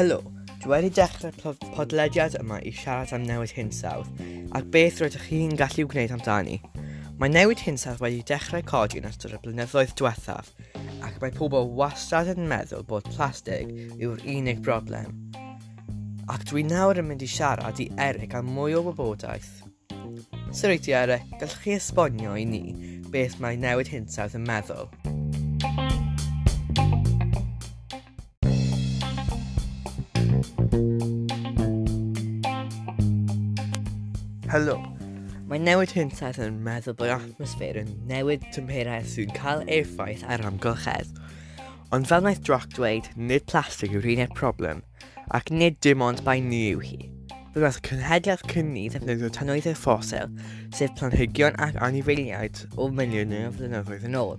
Helo, dwi wedi dechrau'r podlediad yma i siarad am newid hinsawdd ac beth rydych chi'n gallu gwneud amdani. Mae newid hinsawdd wedi dechrau codi yn ystod y blynyddoedd diwethaf ac mae pobl wastad yn meddwl bod plastig yw'r unig broblem. Ac dwi nawr yn mynd i siarad i Eric am mwy o wybodaeth. Sir so, Eric, gallwch chi esbonio i ni beth mae newid hinsawdd yn meddwl? Helo. Mae newid hinsawdd yn meddwl bod atmosffer yn newid tymherau sy'n cael effaith ar amgylchedd. Ond fel wnaeth Droc dweud, nid plastig yw'r uned problem, ac nid dim ond bai ni yw hi. Fe wnaeth cynhedlaeth cynni ddefnyddio tanoethau ffosil, sef planhigion ac anifeiliaid o miliwn o flynyddoedd yn ôl,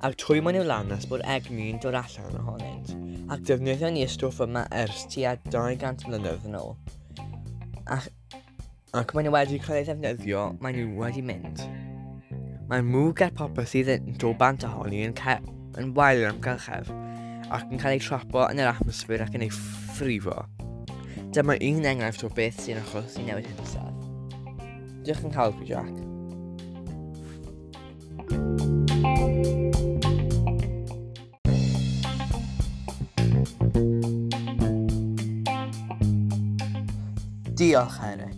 ac trwy mwyn i'w lanas bod egni'n dod allan ohonynt, ac defnyddio ni y stwff yma ers tua 200 mlynedd yn ôl. Ac ac maen nhw wedi cael ei ddefnyddio, maen nhw wedi mynd. Mae mwg ar popeth sydd yn dod bant ohoni yn, yn wael yn amgylchef, ac yn cael ei trapo yn yr atmosffer ac yn ei ffrifo. Dyma un enghraifft o beth sy'n achos i newid hinsawdd. Diolch yn cael fi, Jack. Diolch, Henry.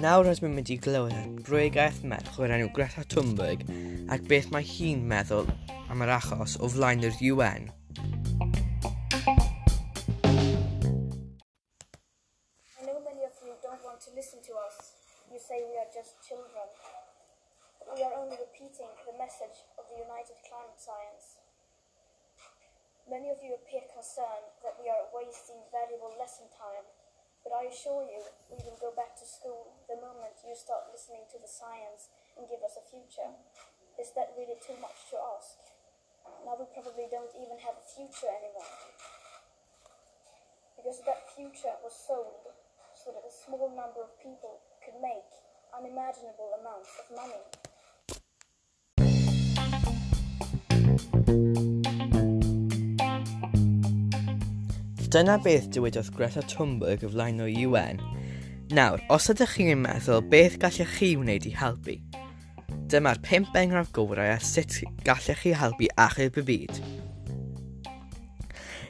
Nawr rydym yn mynd i glywed brwygaeth merch o'r enw Greta Thunberg ac beth mae hi'n meddwl am yr achos o flaen yr UN. I know many of you don't want to listen to us. You say we are just children. But we are only repeating the message of the United Climate Science. Many of you appear concerned that we are wasting valuable lesson time But I assure you, we will you start listening to the science and give us a future. Is that really too much to ask? Now we probably don't even have a future anymore. Because that future was sold so that a small number of people could make unimaginable amounts of money. Dyna beth dywedodd Greta Thunberg y flaen o UN. Nawr, os ydych chi'n meddwl beth gallech chi wneud i helpu, dyma'r 5 enghraifft gorau a sut gallech chi helpu achub y byd.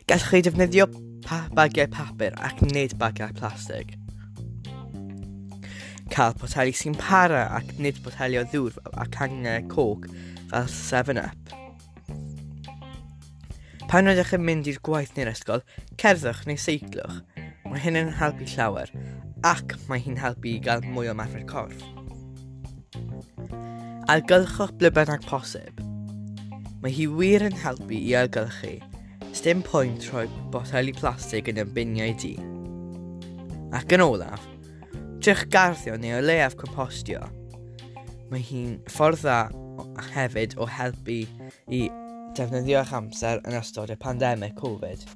Gallech chi defnyddio pa bagiau papur ac nid bagiau plastig. Cael poteli sy'n para ac nid poteli o ddŵr ac angen coc fel 7-up. Pan ydych chi'n mynd i'r gwaith neu'r ysgol, cerddwch neu seiclwch. Mae hyn yn helpu llawer, ac mae hi'n helpu i gael mwy o marfer corff. Algylchwch ble bynnag posib. Mae hi wir yn helpu i algylchu, sdim pwynt rhoi boteli plastig yn y biniau di. Ac yn olaf, trech garddio neu o leiaf compostio. Mae hi'n ffordd dda hefyd o helpu i defnyddio'ch amser yn ystod y pandemig Covid.